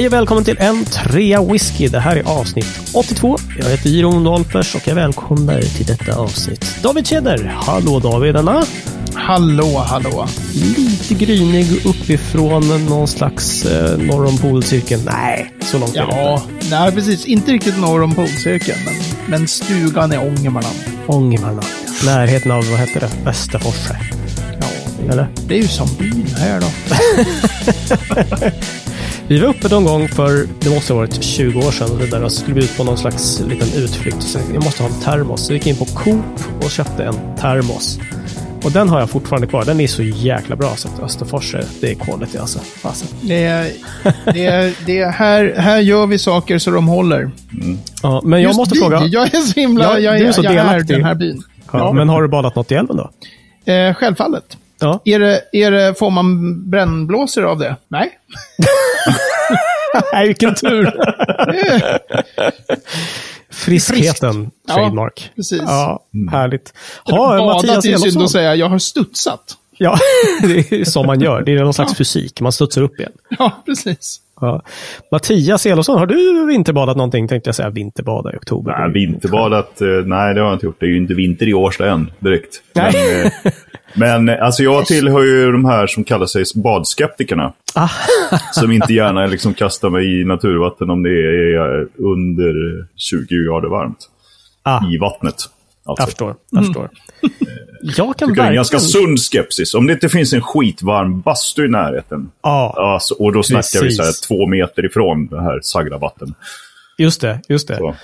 Hej och välkommen till en trea whisky. Det här är avsnitt 82. Jag heter Jiron Dolpers och jag välkomnar till detta avsnitt. David Tjäder. Hallå David, denna. Hallå, hallå. Lite grynig uppifrån någon slags eh, norr om polcirkeln. Nej, så långt är det Ja, nej precis. Inte riktigt norr om polcirkeln, men, men stugan är Ångermanland. Ångermanland. Närheten av, vad heter det, Västerforsa. Ja, Eller? det är ju som byn här då. Vi var uppe någon gång för, det måste ha varit 20 år sedan, det där, och skulle vi ut på någon slags liten utflykt. Så jag måste ha en termos. Så vi gick in på Coop och köpte en termos. Och den har jag fortfarande kvar. Den är så jäkla bra. Så att Österfors, det är quality alltså. Fasen. Det är, det är, det är här, här gör vi saker så de håller. Ja, men jag Just måste vi, fråga. Jag är så himla... Ja, jag, du är är så jag är den här byn. Ja, Men har du badat något i älven då? Eh, självfallet. Ja. Är det, är det, får man brännblåsor av det? Nej. Nej, vilken tur! Friskheten, Ja, trademark. precis. Ja, härligt. Ha, Badat Mattias är synd att säga. Jag har studsat. Ja, det är som man gör. Det är någon slags fysik. Man studsar upp igen. Ja, precis. Ja. Mattias Elofsson, har du vinterbadat någonting? Tänkte jag säga vinterbada i oktober. Nej, vinterbadat, eh, nej det har jag inte gjort. Det är ju inte vinter i Årsta än direkt. Men, eh, men eh, alltså jag tillhör ju de här som kallar sig badskeptikerna. Ah. Som inte gärna liksom kastar mig i naturvatten om det är under 20 grader varmt. Ah. I vattnet. Alltså. Jag förstår. Jag förstår. Jag kan Det är en verkligen... ganska sund skepsis. Om det inte finns en skitvarm bastu i närheten. Ja, Alltså, och då snackar vi så här Precis. två meter ifrån det här sagda vatten. just det. Just det. Så.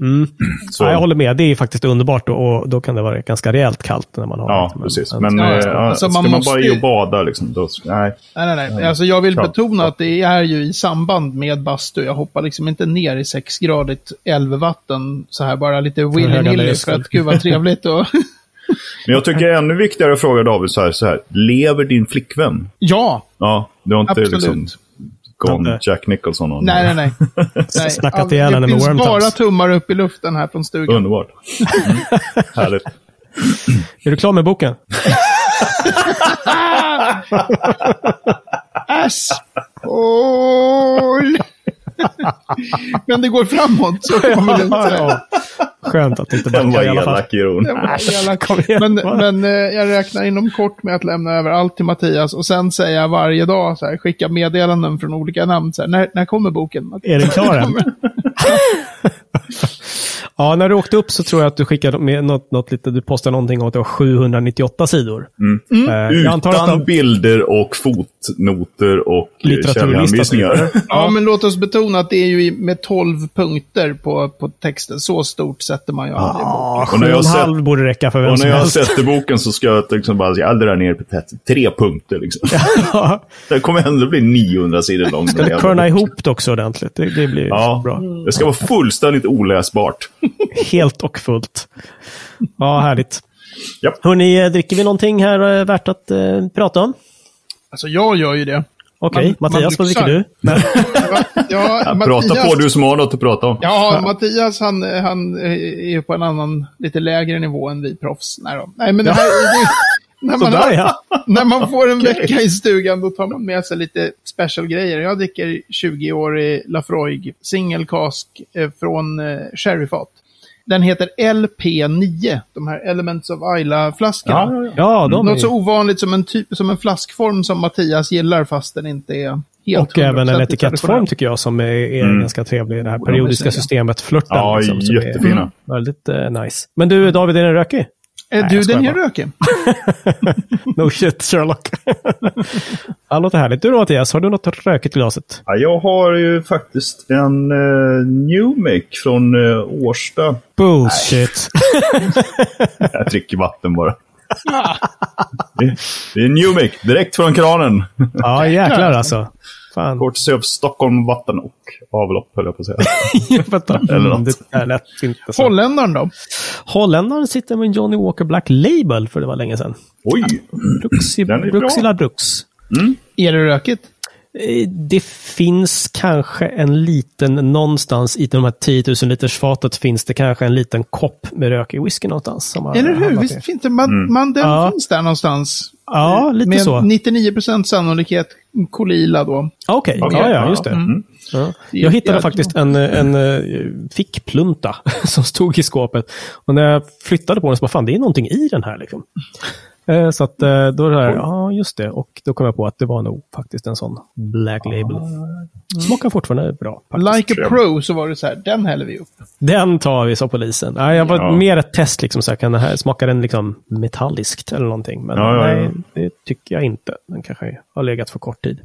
Mm. Så, Ja, jag håller med. Det är faktiskt underbart och, och då kan det vara ganska rejält kallt när man har Ja, precis. men- Men Ja, eh, ja. ja, Alltså, ska man man, måste bara ju- ge och bada liksom, då, nej. Nej, nej, nej. Alltså, jag vill Klart. betona att det är ju i samband med bastu. Jag hoppar liksom inte ner i 6-gradigt älvvatten så här bara lite willy-nilly för att gud vad trevligt. Och Men jag tycker det är ännu viktigare att fråga David så här, så här. Lever din flickvän? ja, Ja, du har inte Absolut. liksom gone. Jack Nicholson och nej, nej, nej. nej. Snackat ihjäl henne Det med finns wormtops. bara tummar upp i luften här från stugan. Underbart. Mm. Härligt. Är du klar med boken? Äsch! Oj! Men det går framåt, så kan man säga. Ja. Skönt att det inte Den var backar i alla fall. elak, Jon. Men, men eh, jag räknar inom kort med att lämna över allt till Mattias och sen säga varje dag, så här, skicka meddelanden från olika namn. Så här, när, när kommer boken? Är den klar än? Ja, när du åkte upp så tror jag att du skickade med något, något lite, du postade någonting om att det var 798 sidor. Eh, jag antar att Utan de, bilder och fotnoter och eh, Litteraturlista, källhänvisningar. Ja, men låt oss betona att det är ju med 12 punkter på, på texten. Så stort sätter man ju aldrig en bok. ja, Och när jag och sett- borde räcka för vem Och som när jag helst. sätter boken så ska jag liksom bara, jag drar ner på tre punkter. Liksom. Ja, Det kommer ändå bli 900 sidor lång. Ska du körna ihop det också ordentligt? Det, det blir Ja, bra. det ska vara fullständigt oläsbart. Helt och fullt. Ja, härligt. Japp. Hörni, eh, dricker vi någonting här eh, värt att eh, prata om? Alltså, jag gör ju det. Okej, Man- Mattias, man vad dricker du? Ja, Prata på du som har något att prata om. Ja, Mattias han, han är på en annan, lite lägre nivå än vi proffs. Nej, då. Nej men det här. När man, Sådär ja. när man får en vecka i stugan då tar man med sig lite special grejer. Jag dricker 20-årig Lafroig single cask eh, från eh, sherryfat. Den heter LP9, de här Elements of Isla-flaskorna. Ja, ja, ja. De är Något så ovanligt som en, typ, som en flaskform som Mattias gillar fast den inte är helt Och även en 100% etikettform tycker jag som är, är Mm. ganska trevlig. Det här periodiska systemet, flörten. Ja, liksom, som jättefina. Är väldigt eh, nice. Men du David, är den rökig? Eh, Nej, du, den är bara. rökig. No shit Sherlock. ja, låter härligt. Du då Mattias, har du något rökigt i glaset? Ja, jag har ju faktiskt en uh, New Make från uh, Årsta. Bullshit. Jag dricker vatten bara. det, det är New Make, direkt från kranen. ja, jäklar alltså. Fan. Kort av Stockholm Vatten och avlopp, höll jag på att säga. Eller något. Det är lätt inte så. Holländaren då? Holländaren sitter med en Johnny Walker Black Label för det var länge sedan. Oj! Bruxi, Den är bra. Bruxila Brux. Är det rökigt? Eh, Det finns kanske en liten, någonstans i de här 10 000 liters fatet finns det kanske en liten kopp med rökig whisky någonstans. Som Eller hur? Visst finns det? Man, man, den Ja. finns där någonstans. Ja, lite med så. 99% sannolikhet Kolila då. Okej, Okej. ja, ja, just det. Mm. Ja. Det är Jag hittade faktiskt en, en eh, fickplunta som stod i skåpet. Och när jag flyttade på den så bara, fan det är någonting i den här liksom. Eh, Så att eh, då är det här, ja just det. Och då kom jag på att det var nog faktiskt en sån Black Label. Smakar fortfarande bra. Faktiskt. Like a pro så var det så här, den häller vi upp. Den tar vi, sa polisen. Nej, jag var Ja. mer ett test, liksom, så här, kan det här, smakar den liksom metalliskt eller någonting? Men Ja, ja, ja. nej, det tycker jag inte. Den kanske har legat för kort tid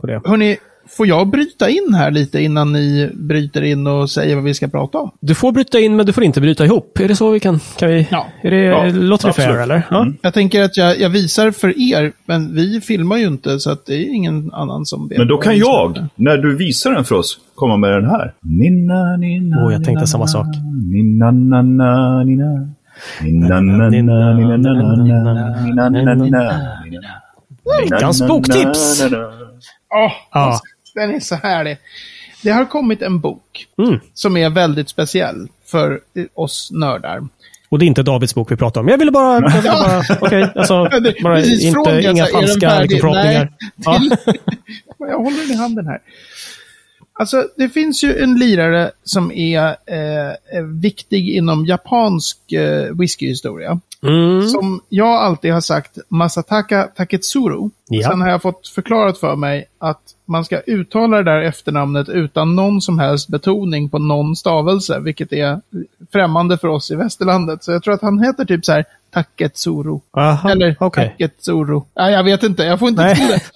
på det. Hörni, får jag bryta in här lite innan ni bryter in och säger vad vi ska prata om? Du får bryta in, men du får inte bryta ihop. Är det så vi kan... kan vi, Ja. är det, Ja, låter det fair, eller? Ja. Mm. Jag tänker att jag, jag visar för er, men vi filmar ju inte så att det är ingen annan som vet. Men då kan jag, när du visar den för oss, komma med den här. Ninna, ninna, Åh, jag tänkte samma sak. Ninna, na, na, ninna. Ninna, na, na, ninna, na, na, na, na, ninna, na, na, ninna. Veckans boktips! Åh, Ja. Den är så härlig. Det har kommit en bok Mm. som är väldigt speciell för oss nördar. Och det är inte Davids bok vi pratar om. Jag ville bara... Jag ville bara Okej, alltså, Det- bara precis, inte, så inga den falska liksom, förhoppningar. Ja. Nej, till- Jag håller den i handen här. Alltså, det finns ju en lirare som är eh, viktig inom japansk eh, whiskyhistoria. Mm. Som jag alltid har sagt Masataka Taketsuru. Ja. Sen har jag fått förklarat för mig att man ska uttala det där efternamnet utan någon som helst betoning på någon stavelse, vilket är främmande för oss i västerlandet. Så jag tror att han heter typ så här Taketsuru. Aha, Eller okej. Taketsuru. Nej, jag vet inte. Jag får inte Nej. till det.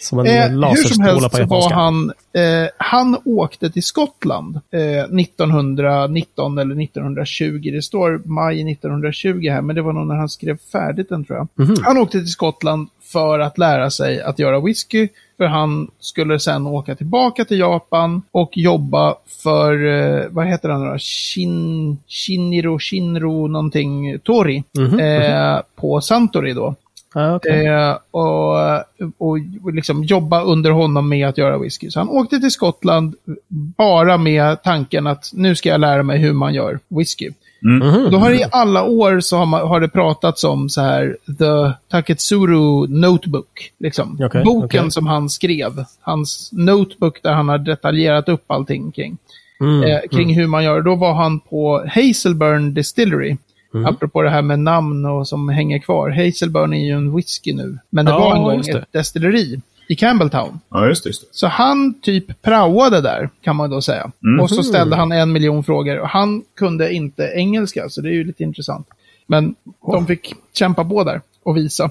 Som en Eh, hur som laserstråle helst på så var japanska. han, eh, han åkte till Skottland eh, 1919 eller 1920. Det står maj 1920 här, men det var nog när han skrev färdigt den tror jag. Mhm. Han åkte till Skottland för att lära sig att göra whisky. För han skulle sen åka tillbaka till Japan och jobba för, eh, vad heter han då? Shin, Shiniro, Shinro någonting, Tori. Mhm, Eh, på Santori då. Ah, okej. Eh, och, och, och liksom jobba under honom med att göra whisky. Så han åkte till Skottland bara med tanken att nu ska jag lära mig hur man gör whisky. Mhm. Och då har det i alla år så har, man, har det pratats om så här The Taketsuru Notebook. Liksom. Okej, Boken okej. som han skrev. Hans notebook där han har detaljerat upp allting kring. Mm. Eh, kring hur man gör. Då var han på Hazelburn Distillery. Mm. Apropå det här med namn och som hänger kvar. Hazelburn är ju en whisky nu. Men det Ja, var en gång ett destilleri i Campbelltown. Ja, just det. Just det. Så han typ praoade där, kan man då säga. Mm. Och så ställde han en miljon frågor. Och han kunde inte engelska, så det är ju lite intressant. Men de fick kämpa på där och visa.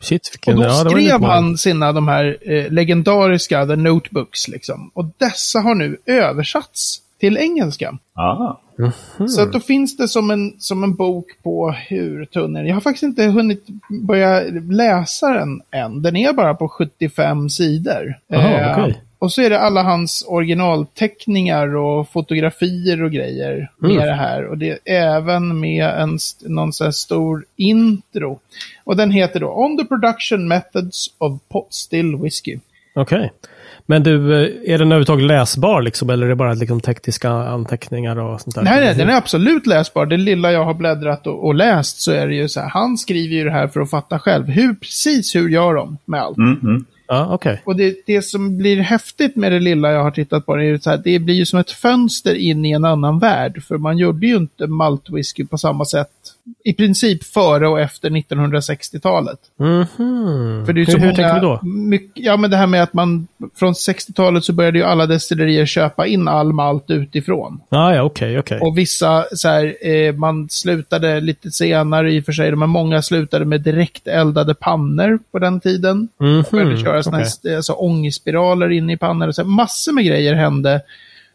Shit, Och då skrev han sina de här eh, legendariska The Notebooks. Liksom. Och dessa har nu översatts till engelska. Ah. Så att då finns det som en, som en bok på hur tunn är den? Jag har faktiskt inte hunnit börja läsa den än. Den är bara på 75 sidor. Jaha, Eh, okej. Och så är det alla hans originalteckningar och fotografier och grejer Mm. med det här. Och det är även med en, någon sån stor intro. Och den heter då On the Production Methods of Pot Still Whiskey. Okej. Men du, eh, är den överhuvudtaget läsbar liksom? Eller är det bara liksom tekniska anteckningar och sånt där? Nej, nej, den är absolut läsbar. Det lilla jag har bläddrat och, och läst så är det ju så här. Han skriver ju det här för att fatta själv. Hur, precis hur gör de med allt? Mm, mm. Ja, okej. Och det, det som blir häftigt med det lilla jag har tittat på det är så här, det blir ju som ett fönster in i en annan värld. För man gjorde ju inte maltwhisky på samma sätt i princip före och efter 1960-talet. Mhm. För det är hur så hur många, tänker du då? Mycket, ja, men det här med att man från 60-talet så började ju alla destillerier köpa in all malt utifrån. Ah, ja, okej, okej. Och vissa, så här, eh, man slutade lite senare i och för sig, men många slutade med direkt eldade pannor på den tiden. Mhm, Började köra såna okej. här alltså, ångspiraler in i pannor. Och så här, massor med grejer hände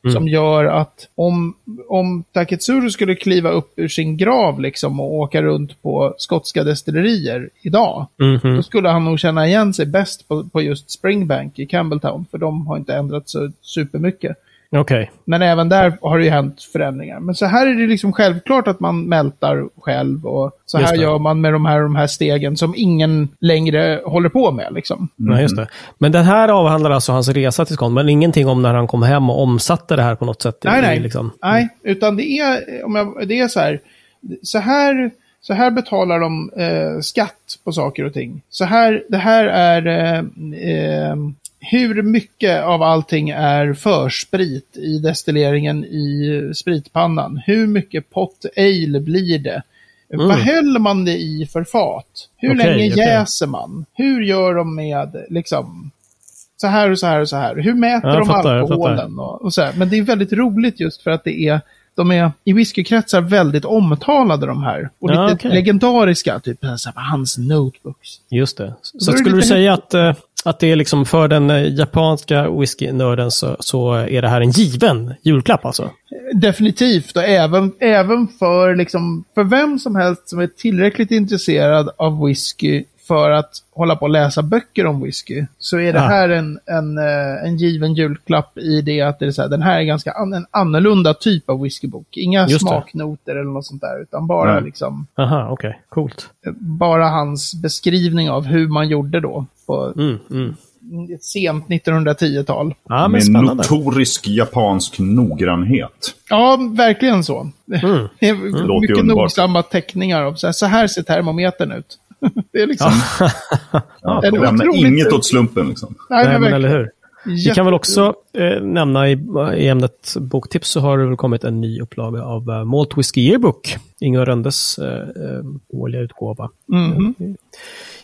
Mm. som gör att om, om Taketsuru skulle kliva upp ur sin grav liksom och åka runt på skotska destillerier idag, Mhm. då skulle han nog känna igen sig bäst på, på just Springbank i Campbelltown, för de har inte ändrat så supermycket. Okej. Men även där har det ju hänt förändringar. Men så här är det liksom självklart att man mältar själv och så här gör man med de här, de här stegen som ingen längre håller på med. Liksom. Nej, just det. Men den här avhandlar alltså hans resa till Skåne, men ingenting om när han kom hem och omsatte det här på något sätt? i- Nej, nej. Liksom. Nej, utan det är, om jag, det är så här, så här, så här betalar de eh, skatt på saker och ting. Så här, det här är eh, eh, hur mycket av allting är försprit i destilleringen i spritpannan? Hur mycket pot ale blir det? Mm. Vad häller man det i för fat? Hur Okej, länge okej. jäser man? Hur gör de med, liksom, så här och så här och så här? Hur mäter Ja, de fattar, alkoholen? Och, och så här. Men det är väldigt roligt just för att det är, de är i whiskykretsar väldigt omtalade de här. Och Ja, lite okej. legendariska, typ så här, hans notebooks. Just det. Så det skulle du säga att, eh, att det är liksom för den eh, japanska whiskynörden så, så är det här en given julklapp alltså? Definitivt, och även, även för, liksom, för vem som helst som är tillräckligt intresserad av whisky för att hålla på och läsa böcker om whisky, så är det Ah. här en, en, eh, en given julklapp i det att det är så här, den här är ganska an, en annorlunda typ av whiskybok. Inga Just det. smaknoter eller något sånt där, utan bara, Nej. liksom, Aha, okej. Coolt. bara hans beskrivning av hur man gjorde då på Mm, mm. ett sent 1910-tal. Ja, men Med spännande. notorisk japansk noggrannhet. Ja, verkligen så. Mm. Det är mycket underbart. nogsamma teckningar av så här, så här ser termometern ut. det är liksom... Ja, Är det otroligt? inget åt slumpen liksom. Nej, Nej, men eller hur? Vi kan väl också eh, nämna i, i ämnet boktips så har det väl kommit en ny upplaga av uh, Malt Whisky Yearbook. Inga Röndes eh, eh, årliga utgåva. Mhm.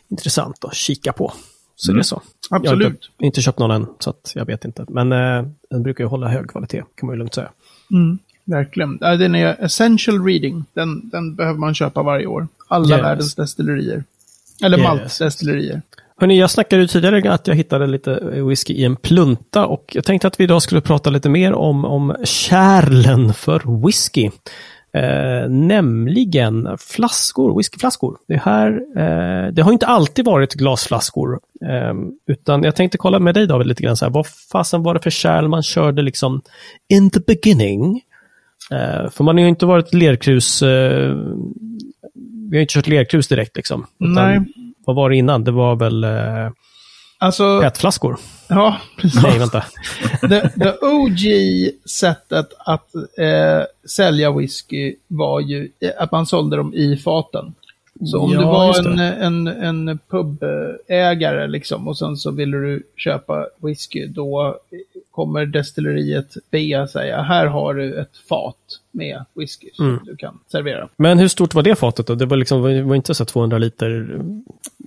Intressant att kika på. Så Mm. det är så. Jag har Absolut. inte, inte köpt någon än, så att jag vet inte. Men eh, den brukar ju hålla hög kvalitet, kan man ju lugnt säga. Mm, verkligen. Den är essential reading. Den, den behöver man köpa varje år. Alla Yes. världens destillerier. Eller Yes. maltdestillerier. Hörrni, jag snackade ju tidigare att jag hittade lite whisky i en plunta och jag tänkte att vi idag skulle prata lite mer om, om kärlen för whisky. Eh, nämligen flaskor, whiskyflaskor. Det, här, eh, det har inte alltid varit glasflaskor. Eh, utan jag tänkte kolla med dig David lite grann, så här, vad fasen var det för kärl man körde liksom in the beginning? Eh, för man har ju inte varit lerkrus, eh, vi har inte kört lerkrus direkt liksom. Nej. Vad var det innan? Det var väl eh, Alltså, petflaskor? ja, precis. Nej, vänta. the, the OG sättet att eh, sälja whisky var ju eh, att man sålde dem i faten. Så om Ja, du var en, en, en pubägare liksom och sen så ville du köpa whisky, då kommer destilleriet be säga, här har du ett fat med whisky som Mm. du kan servera. Men hur stort var det fatet då? Det var, liksom, det var inte så 200 liter?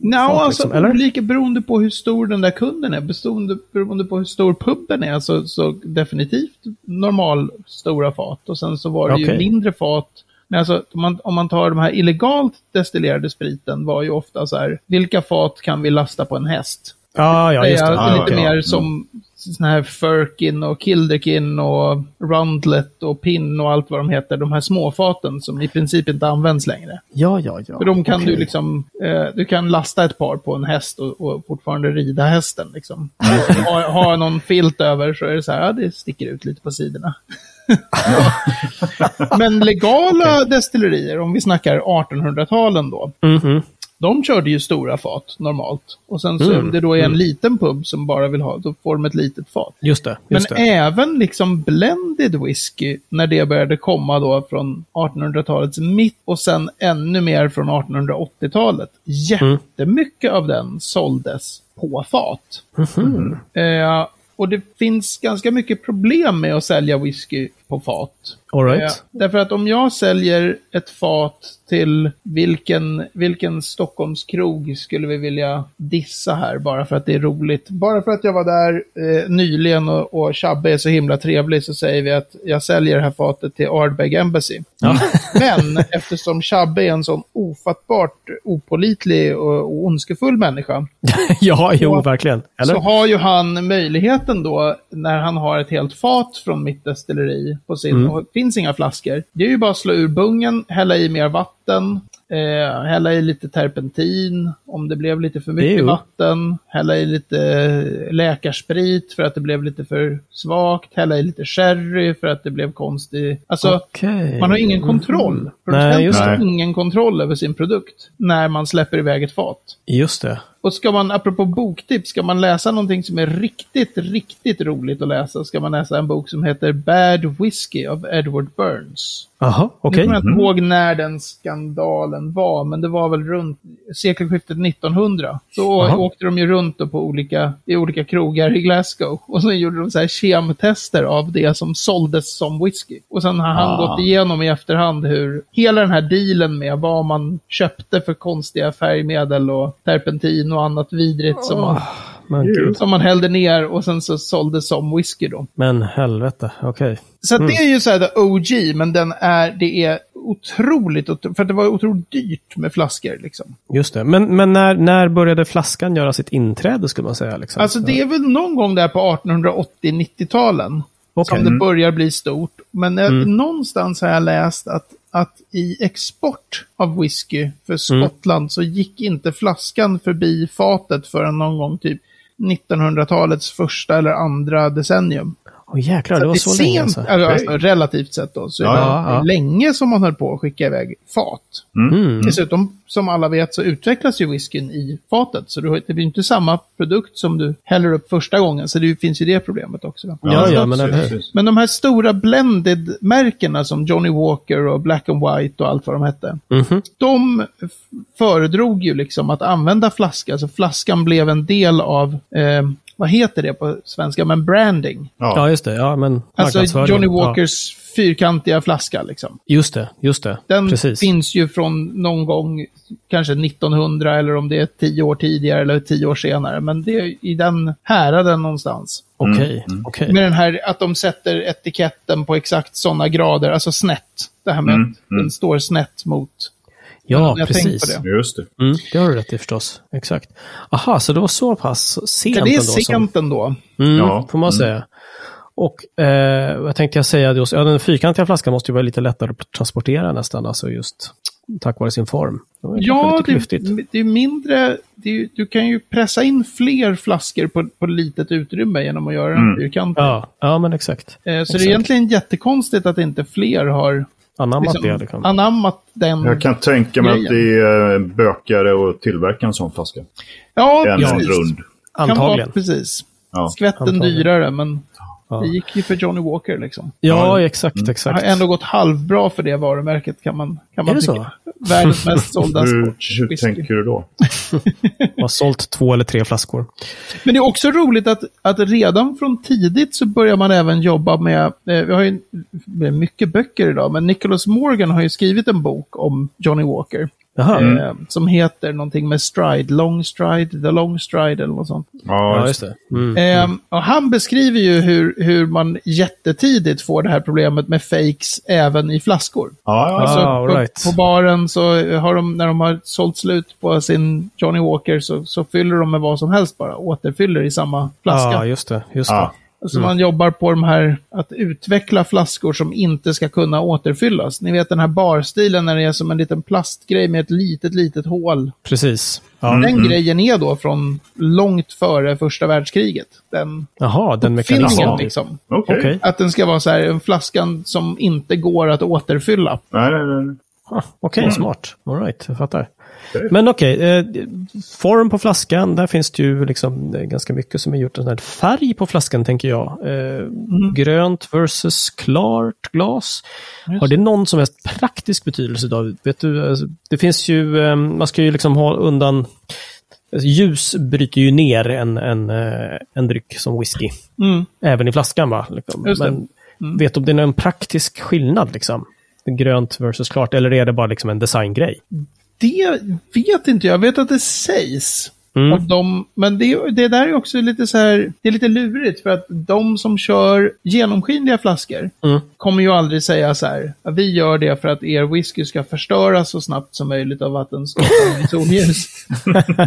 Fat, alltså liksom, eller? olika beroende på hur stor den där kunden är, beroende, beroende på hur stor puben är, så, så definitivt normal stora fat. Och sen så var det ju Okej. mindre fat. Men alltså, om man, om man tar de här illegalt destillerade spriten var ju ofta så här, vilka fat kan vi lasta på en häst? Ah, ja, just det. är Ah, lite okej. mer Mm. som såna här Firkin och Kilderkin och Rundlet och Pin och allt vad de heter. De här småfaten som i princip inte används längre. Ja, ja, ja. För de kan Okej. du liksom, eh, du kan lasta ett par på en häst och, och fortfarande rida hästen liksom. ha, ha någon filt över så är det så här, ja, det sticker ut lite på sidorna. Men legala destillerier, om vi snackar 1800-talen då, Mhm. De körde ju stora fat normalt. Och sen så Mm, om det då är en mm. liten pub som bara vill ha, då får de ett litet fat. Just det. Men Just det. även liksom blended whisky, när det började komma då från 1800-talets mitt och sen ännu mer från 1880-talet. Jättemycket av den såldes på fat. Mhm. Eh, och det finns ganska mycket problem med att sälja whisky på fat. All right. Eh, därför att om jag säljer ett fat till vilken, vilken Stockholmskrog skulle vi vilja dissa här bara för att det är roligt. Bara för att jag var där eh, nyligen och, och Chabbe är så himla trevlig så säger vi att jag säljer det här fatet till Ardbeg Embassy. Ja. Men eftersom Chabbe är en sån ofattbart opolitlig och, och ondskefull människa ja, jo, Så- verkligen. Eller? så har ju han möjligheten då, när han har ett helt fat från mitt destilleri på sin, Mm. och det finns inga flaskor. Det är ju bara att slå ur bungen, hälla i mer vatten, eh, hälla i lite terpentin, om det blev lite för mycket Jo. vatten, hälla i lite läkarsprit för att det blev lite för svagt, hälla i lite sherry för att det blev konstigt. Alltså, Okej. man har ingen Mhm. kontroll. Nej, Producenten just har ingen kontroll över sin produkt när man släpper iväg ett fat. Just det. Och ska man, apropå boktips, ska man läsa någonting som är riktigt, riktigt roligt att läsa, ska man läsa en bok som heter Bad Whiskey av Edward Burns. Jaha, Nu okej. kommer jag inte ihåg när den skandalen var, men det var väl runt sekelskiftet 1900. Så Jaha. åkte de ju runt på olika, i olika krogar i Glasgow. Och så gjorde de så här kemtester av det som såldes som whisky. Och sen har han Ah. gått igenom i efterhand hur hela den här dealen med vad man köpte för konstiga färgmedel och terpentin och annat vidrigt som, man, som man hällde ner och sen så såldes som whisky då. men helvete, okej. Så att det är ju så här OG, men den är, det är otroligt, otro- för det var otroligt dyrt med flaskor liksom. Just det. Men, men när, när började flaskan göra sitt inträde, skulle man säga? Liksom? Alltså det är väl någon gång där på 1880-90-talen Okej. som det börjar bli stort. Men eh, någonstans har jag läst att, att i export av whisky för Skottland så gick inte flaskan förbi fatet förrän någon gång typ 1900-talets första eller andra decennium. Åh jäklar, det var är så länge alltså. alltså, alltså, relativt sett då, så är Ja, det ja, ja. länge som man höll på att skicka iväg fat. Mm. Dessutom, som alla vet, så utvecklas ju whiskyn i fatet. Så du har- det blir inte samma produkt som du häller upp första gången. Så det finns ju det problemet också. Ja, ja, men precis. Men de här stora blended-märkena som Johnny Walker och Black and White och allt vad de hette. Mhm. De föredrog ju liksom att använda flaska. Så flaskan blev en del av, eh, vad heter det på svenska, men branding. Ja, Ja. just det. Ja, men Alltså. Johnny Ja. Walkers fyrkantiga flaska liksom. Just det, just det. Den Precis. finns ju från någon gång, kanske 1900 eller om det är tio år tidigare eller tio år senare. Men det är i den häraden någonstans. Okej, Mm, okej. Med den här att de sätter etiketten på exakt sådana grader, alltså snett. Det här med Mm, att den står snett mot... Ja, jag precis. på det. Just det. Mm, det har du rätt i förstås. Exakt. Aha, så det var så pass sent Ja, det är ändå? Som, sent ändå. mm, Ja, får man mm. säga. Och eh, vad tänkte jag säga? Just, ja, den fyrkantiga flaskan måste ju vara lite lättare att transportera nästan, alltså just tack vare sin form. Det Ja, det, det är mindre... Det är, du kan ju pressa in fler flaskor på, på litet utrymme genom att göra den Mm. fyrkantig. Ja, ja, men exakt. Eh, Så det Exakt. är egentligen jättekonstigt att inte fler har Anammat liksom, det. Liksom. anammat den. Jag kan tänka mig att Grejen. det är eh, bökigare att tillverka en sån flaska. ja, en precis. rund. Kan vara, Antagligen. precis. Ja. Skvätten Antagligen. dyrare, men Ja. det gick ju för Johnny Walker liksom. Ja, Ja. exakt, Det har exakt. ändå gått halvbra för det varumärket kan man, kan Är man det tycka. så? Världens mest sålda Hur, hur sportwhisky. tänker du då? har sålt två eller tre flaskor. Men det är också roligt att, att redan från tidigt så börjar man även jobba med, eh, vi har ju mycket böcker idag, men Nicholas Morgan har ju skrivit en bok om Johnny Walker. Jaha, Eh, som heter någonting med stride, long stride, the long stride eller något sånt. ja, just det. Mm. Ehm, och han beskriver ju hur, hur man jättetidigt får det här problemet med fakes även i flaskor. Ja, ja. Alltså, Ah, all på, right. på baren så har de, när de har sålt slut på sin Johnny Walker så, så fyller de med vad som helst bara. Återfyller i samma flaska. Ja, just det. Just Ja. Det. Så man jobbar på de här, att utveckla flaskor som inte ska kunna återfyllas. Ni vet den här barstilen när det är som en liten plastgrej med ett litet, litet hål. Precis. Ja. Den grejen är då från långt före första världskriget. Den Jaha, den mekanismen. liksom. Okej. Okej. Att den ska vara så här, en flaskan som inte går att återfylla. Nej, nej, nej. Okej, smart. All right, jag fattar. Men okej, eh, form på flaskan, där finns det ju liksom är ganska mycket som är gjort. Sån här färg på flaskan tänker jag. Eh, Grönt versus klart glas. Har det någon som helst praktisk betydelse David? Vet du, alltså, det finns ju, eh, man ska ju liksom ha undan alltså, Ljus bryter ju ner en, en, eh, en dryck som whisky. Mm. Även i flaskan va? Liksom. Just det. Men vet du om det är någon praktisk skillnad liksom? Grönt versus klart, eller är det bara liksom en designgrej? Det vet inte jag. Jag vet att det sägs. Mm. Dem, men det, det där är också lite så här, det är lite lurigt för att de som kör genomskinliga flaskor Mm. kommer ju aldrig säga så här, "Ja, vi gör det för att er whisky ska förstöras så snabbt som möjligt av vattenskotaren i solljus.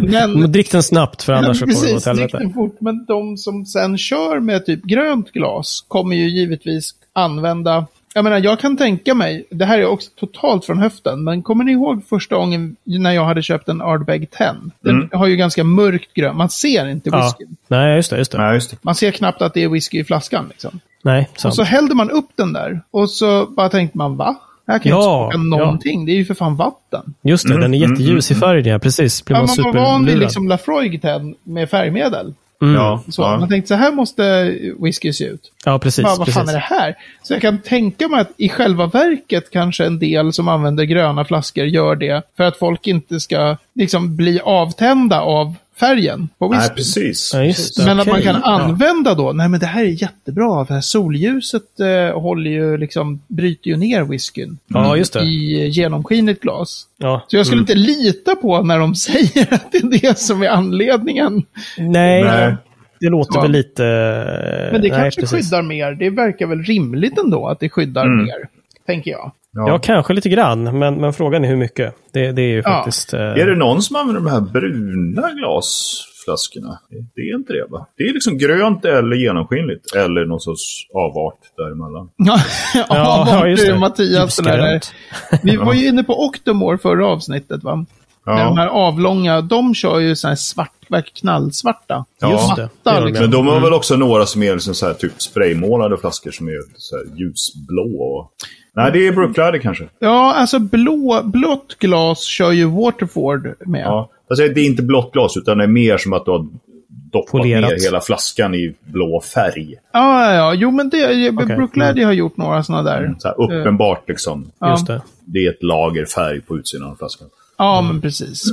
men, drick den snabbt för annars så kommer det precis, åt drick helvete. den fort. Men de som sen kör med typ grönt glas kommer ju givetvis använda jag menar, jag kan tänka mig, det här är också totalt från höften, men kommer ni ihåg första gången när jag hade köpt en Ardbeg 10? Den Mm. har ju ganska mörkt grönt, man ser inte Ja. whisky. Nej, just det. Just det. Nej, just det. Man ser knappt att det är whisky i flaskan liksom. Nej, Och sant. så hällde man upp den där och så bara tänkte man, va? Här kan jag Ja, inte smaka någonting. Det är ju för fan vatten. Just det, Mm, den är mm, jätteljus i färgen, ja, precis. Blir Ja, man man var van vid liksom Lafroig med färgmedel. Mm. Ja, Så, ja. Man tänkte så här måste whisky se ut. Ja, precis. Bara, vad precis. fan är det här? Så jag kan tänka mig att i själva verket kanske en del som använder gröna flaskor gör det för att folk inte ska liksom bli avtända av färgen på Nej, whisky. precis. Ja, just. Men att man kan använda då, nej men det här är jättebra, för här solljuset eh, håller ju liksom, bryter ju ner whiskyn Ja, just det. i genomskinligt glas. Ja. Så jag skulle Mm. inte lita på när de säger att det är det som är anledningen. Nej, Nej. det låter Ja. väl lite... Men det nej, kanske precis. skyddar mer. Det verkar väl rimligt ändå att det skyddar Mm. mer, tänker jag. Ja, kanske lite grann, men, men frågan är hur mycket. Det, det är ju Ja. faktiskt... eh, Är det någon som använder de här bruna glasflaskorna? Det är inte det va? Det är liksom grönt eller genomskinligt. Eller någon sorts avart däremellan. Ja, Ja, ja, ja, just det. Mattias. Där. Vi var ju inne på Octomore förra avsnittet, va? Ja. De här avlånga, de kör ju så här svart, knallsvarta. Ja. Just det. de, liksom. Men de har väl också några som är liksom så här, typ spraymålade flaskor som är så här ljusblå. Och... Nej, det är Brooklider kanske. Ja, alltså blå, blått glas kör ju Waterford med. Ja. Alltså, det är inte blått glas, utan det är mer som att du har doppat Polerat. ner hela flaskan i blå färg. Ja, ja, ja. Jo, men det, Okej. Brookladdy har gjort några sådana där. Så här, uppenbart liksom. Ja. Just det. Det är ett lager färg på utsidan av flaskan. Ja, men precis.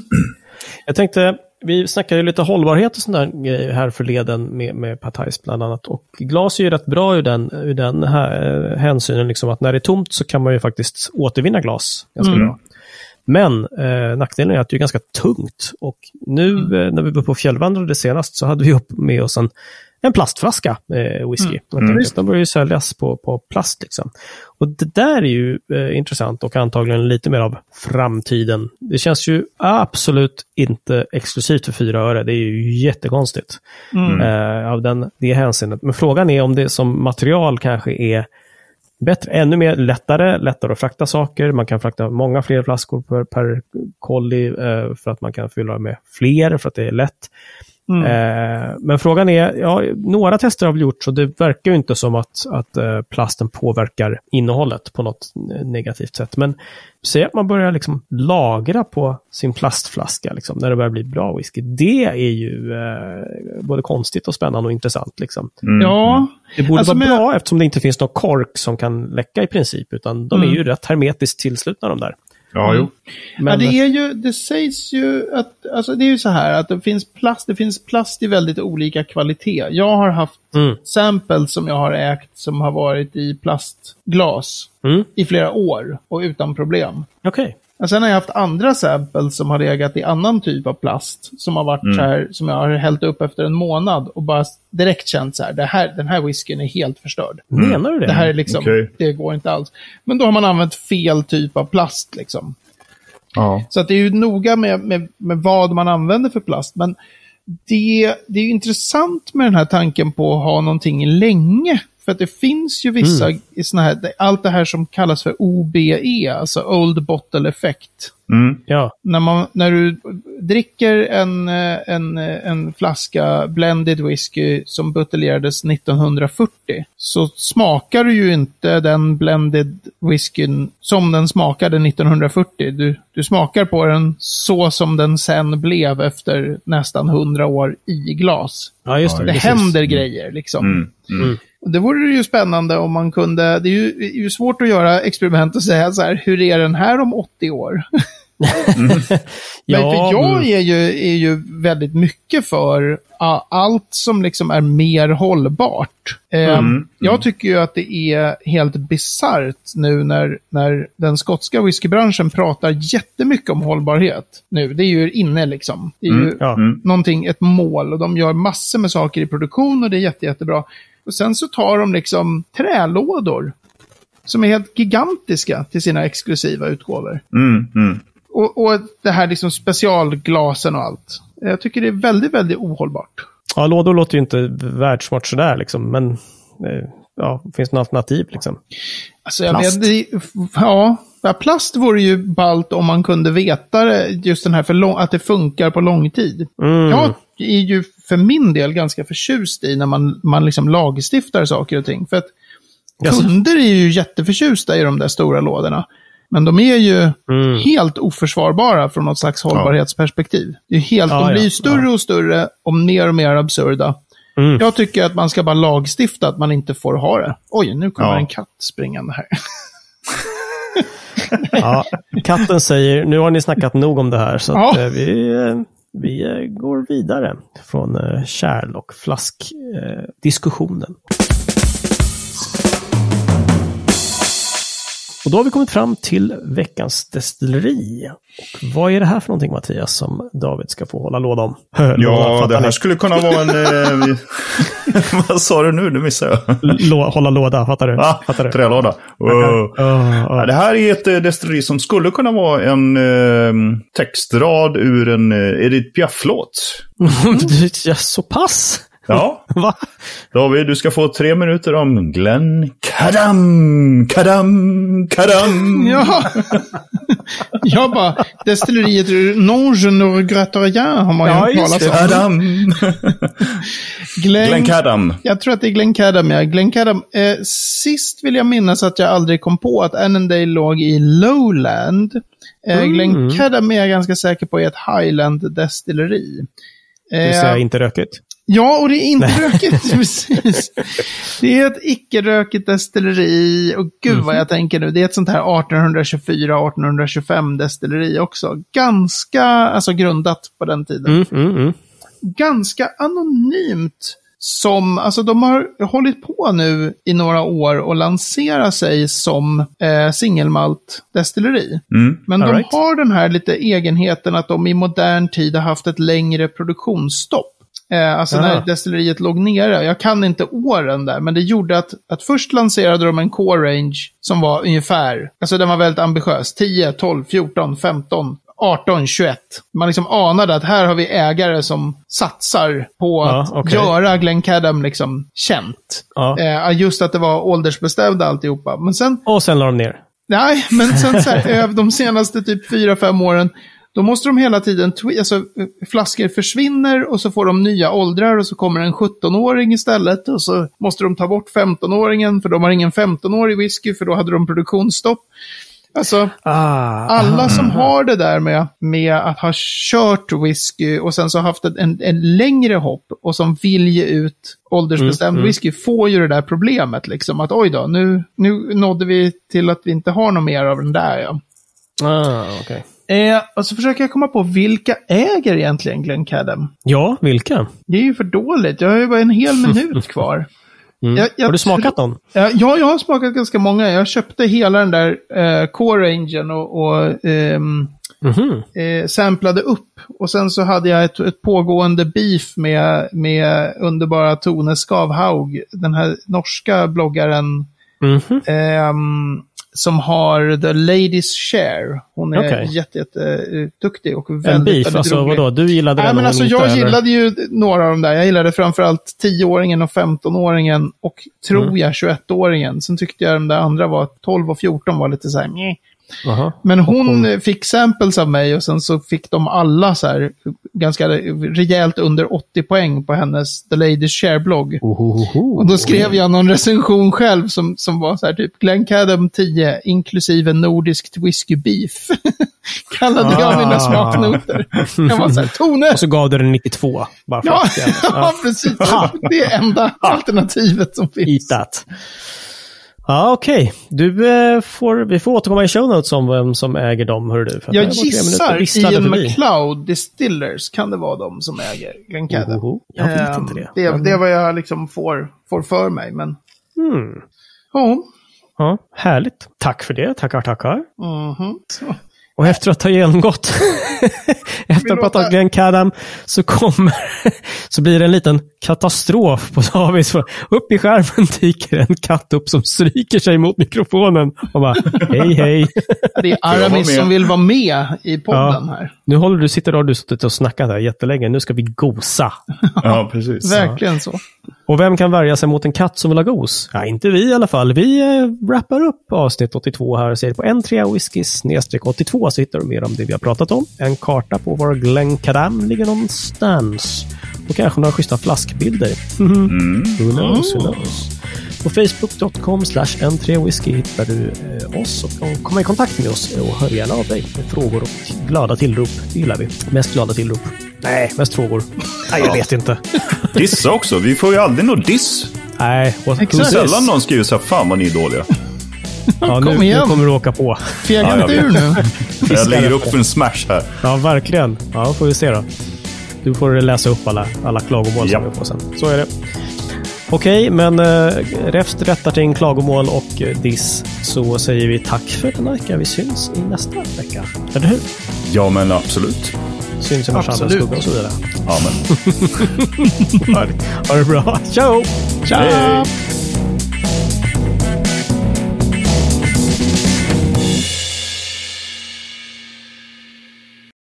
Jag tänkte, vi snackade ju lite hållbarhet och sådana grejer här förleden med, med Patajs bland annat. Och glas är ju rätt bra ur den, ur den här eh, hänsynen, liksom att när det är tomt så kan man ju faktiskt återvinna glas ganska Mm. bra. Men eh, nackdelen är att det är ganska tungt. Och nu eh, när vi var på fjällvandrade senast så hade vi upp med oss en, en plastflaska eh, whisky. Mm. Att De börjar ju säljas på, på plast. Liksom. Och det där är ju eh, intressant och antagligen lite mer av framtiden. Det känns ju absolut inte exklusivt för fyra öre. Det är ju jättekonstigt Mm. eh, av den, det hänseendet. Men frågan är om det som material kanske är bättre, ännu mer lättare, lättare att frakta saker. Man kan frakta många fler flaskor per, per kolli eh, för att man kan fylla med fler för att det är lätt. Mm. Eh, men frågan är, ja, några tester har vi gjort så det verkar ju inte som att, att eh, plasten påverkar innehållet på något negativt sätt. Men säg att man börjar liksom lagra på sin plastflaska liksom, när det börjar bli bra whisky. Det är ju eh, både konstigt och spännande och intressant. Liksom. Mm. Ja, Det borde Alltså, vara men- bra eftersom det inte finns någon kork som kan läcka i princip, utan de Mm. är ju rätt hermetiskt tillslutna de där. Ja, jo. Men, ja, det, är ju, det sägs ju att, alltså det är ju så här att det finns plast, det finns plast i väldigt olika kvalitet. Jag har haft Mm. samples som jag har ägt som har varit i plastglas Mm. i flera år och utan problem. Okej. Och sen har jag haft andra samples som har legat i annan typ av plast. Som har varit så här, som jag har hällt upp efter en månad och bara direkt känt så här, det här den här whiskyn är helt förstörd. Menar du det? Det här är liksom, Okej. det går inte alls. Men då har man använt fel typ av plast liksom. Ja. Så att det är ju noga med, med, med vad man använder för plast. Men det, det är ju intressant med den här tanken på att ha någonting länge. För att det finns ju vissa, i såna här, allt det här som kallas för OBE, alltså Old Bottle Effect. Mm. Ja. När, man, när du dricker en, eh, en, eh, en flaska blended whisky som buteljerades 1940 så smakar du ju inte den blended whiskyn som den smakade 1940. Du, du smakar på den så som den sen blev efter nästan 100 år i glas. ja, just det. Det händer grejer liksom. Mm. Mm. Det vore ju spännande om man kunde, det är ju, det är ju svårt att göra experiment och säga så här, hur är den här om 80 år? Men Ja, för jag mm. är ju, är ju väldigt mycket för allt som liksom är mer hållbart. Eh, Mm, Jag tycker ju att det är helt bisarrt nu när, när den skotska whiskybranschen pratar jättemycket om hållbarhet. Nu, det är ju inne liksom. Det är ju Mm, ja. Mm. någonting, ett mål och de gör massor med saker i produktion och det är jätte, jättebra. Och sen så tar de liksom trälådor som är helt gigantiska till sina exklusiva utgåvor. Mm. Mm. Och, och det här liksom specialglasen och allt. Jag tycker det är väldigt, väldigt ohållbart. ja, lådor låter ju inte världsmart sådär, liksom. men eh, ja, finns det något alternativ? Liksom? Alltså jag Plast. vet, ja, plast vore ju ballt om man kunde veta det, just den här för lång, att det funkar på lång tid. Mm. Jag är ju för min del ganska förtjust i när man, man liksom lagstiftar saker och ting. För att kunder är ju jätteförtjusta i de där stora lådorna. Men de är ju Mm. helt oförsvarbara från något slags hållbarhetsperspektiv. Det är helt, Ja, de blir ja, större och större och mer och mer absurda. Mm. Jag tycker att man ska bara lagstifta att man inte får ha det. Oj, nu kommer Ja. en katt springande här. Ja, katten säger, nu har ni snackat nog om det här så Ja. eh, vi, eh, vi eh, går vidare från eh, kärl och flaskdiskussionen. Eh, och då har vi kommit fram till veckans destilleri. Och vad är det här för någonting Mattias som David ska få hålla låda om? Låda, Ja, det här ni? skulle kunna vara en... Eh, Vad sa du nu? Nu missade jag. Lå, hålla låda, fattar du? Ah, fattar du? trälåda. Wow. Ja, Ja, ja. det här är ett eh, destilleri som skulle kunna vara en eh, textrad ur en eh, Edith Piaf-låt. Du, ja, så pass? Ja, Va? David, du ska få tre minuter om Glenn Kadam, Kadam, Kadam. Ja, jag bara, destilleriet Non je ne regrette rien har man ju Ja, hört just talas om. Kadam. Glenn, Glenn Kadam. Jag tror att det är Glenn Cadam, ja. Glenn Cadam. Eh, sist vill jag minnas att jag aldrig kom på att Annandale låg i Lowland. Eh, Mm. Glenn Cadam är jag ganska säker på är ett Highland-destilleri. Det vill säga Eh, inte rökigt. Ja, och det är inte rökigt. precis. Det är ett icke-rökigt destilleri. Och gud vad jag tänker nu. Det är ett sånt här 1824-1825 destilleri också. Ganska, alltså grundat på den tiden Mm, mm, mm. ganska anonymt. Som, alltså de har hållit på nu i några år och lansera sig som eh, singelmalt destilleri. Mm. Men All de right. har den här lite egenheten att de i modern tid har haft ett längre produktionsstopp. Eh, alltså Aha. när destilleriet låg nere. Jag kan inte åren där, men det gjorde att, att först lanserade de en core range som var ungefär, alltså den var väldigt ambitiös. 10, 12, 14, 15, 18, 21. Man liksom anade att här har vi ägare som satsar på Ja, att okej. göra Glenn Cadam liksom känt. Ja. Eh, just att det var åldersbestämda alltihopa. Men sen Och sen la de ner. Nej, men sen så här, över de senaste typ fyra fem åren, då måste de hela tiden, alltså eh, flaskor försvinner och så får de nya åldrar och så kommer en 17-åring istället och så måste de ta bort 15-åringen för de har ingen 15-årig whisky för då hade de produktionsstopp. Alltså, Ah, alla som har det där med, med att ha kört whisky och sen så haft en, en, längre hopp och som vill ge ut åldersbestämd whisky får ju det där problemet liksom. Att oj då, nu, nu nådde vi till att vi inte har något mer av den där ja. ah, okej. Eh, och så försöker jag komma på vilka äger egentligen Glenn Cadam? Ja, vilka? Det är ju för dåligt, jag har ju bara en hel minut kvar. Mm. Jag- jag har du smakat någon? Ja, ja, jag har smakat ganska många. Jag köpte hela den där eh, Core Rangen och, och ehm, Mhm. eh, samplade upp. Och sen så hade jag ett, ett pågående beef med, med underbara Tone Skavhaug, den här norska bloggaren Mhm. ehm, som har The Ladies Share. Hon är Okej. jätte, jätte eh, och väldigt, En beef, väldigt alltså rolig. vadå? Du gillade Nej, den men alltså jag eller? gillade ju några av dem där. Jag gillade framförallt 10-åringen och 15-åringen och tror Mm. jag 21-åringen. Sen tyckte jag de där andra var 12 och 14 var lite så här, "Meh." Aha. Men hon eh, fick samples av mig och sen så fick de alla så här ganska rejält under 80 poäng på hennes The Ladies Share-blogg. Och då skrev jag någon recension själv som, som var så här typ Glenn Cadam 10 inklusive nordiskt whisky beef. Kallade jag Ah. mina smaknoter. Jag var så här, Tone! Och så gav du den 92. Bara för Ja, att, ja. ja, precis. Det är enda alternativet som Eat finns. that. Ja, okej. Du eh, får, vi får återkomma i show notes om vem som äger dem, hör du. För Jag gissar Ian. McLeod Distillers kan det vara de som äger Glenn Cadam. Ohoho. Jag vet Ehm, inte det. Det, det är vad jag liksom får, får för mig, men... Mm. Ja. Ja, härligt. Tack för det. Tackar, tackar. mhm. Så. Och efter att ha genomgått, efter att ha pratat Glenn Cadam, så kommer, så blir det en liten katastrof på Davids. Upp i skärmen dyker en katt upp som stryker sig mot mikrofonen och bara, hej hej. Det är Aramis med? som vill vara med i podden här. Nu håller du, sitter och du suttit och snackat här jättelänge. Nu ska vi gosa. Ja, precis. Verkligen så. Och vem kan värja sig mot en katt som vill ha gos? Ja, inte vi i alla fall. Vi eh, wrappar upp avsnitt 82 här och ser på en 3 whisky 82 så hittar du mer om det vi har pratat om. En karta på var Glen Cadam ligger någonstans. Och kanske några schyssta flaskbilder. Mm. Who knows, who knows. På facebook.com n3whisky hittar du eh, oss och komma i kontakt med oss och hör gärna av dig med frågor och glada tillrop. Det gillar vi. Mest glada tillrop. Nej, mest frågor. Nej, jag vet inte. Dissa också. Vi får ju aldrig någon diss. Nej, och Exakt. Sällan någon skriver så här, fan vad ni är dåliga. Ja, nu, Kom nu igen. kommer du åka på. Fega Ja, jag inte ur nu. Jag lägger upp en smash här. Ja, verkligen. Ja, får vi se då. Du får läsa upp alla, alla klagomål Ja. som vi får sen. Så är det. Okej, men äh, Refst rättar till en klagomål och eh, diss så säger vi tack för denna vecka. Vi syns i nästa vecka. Eller hur? Ja, men absolut. Syns i Mars andra Absolut. skugga och så vidare. Ja, men. Ha det- ha det bra. Ciao! Tja! Hej.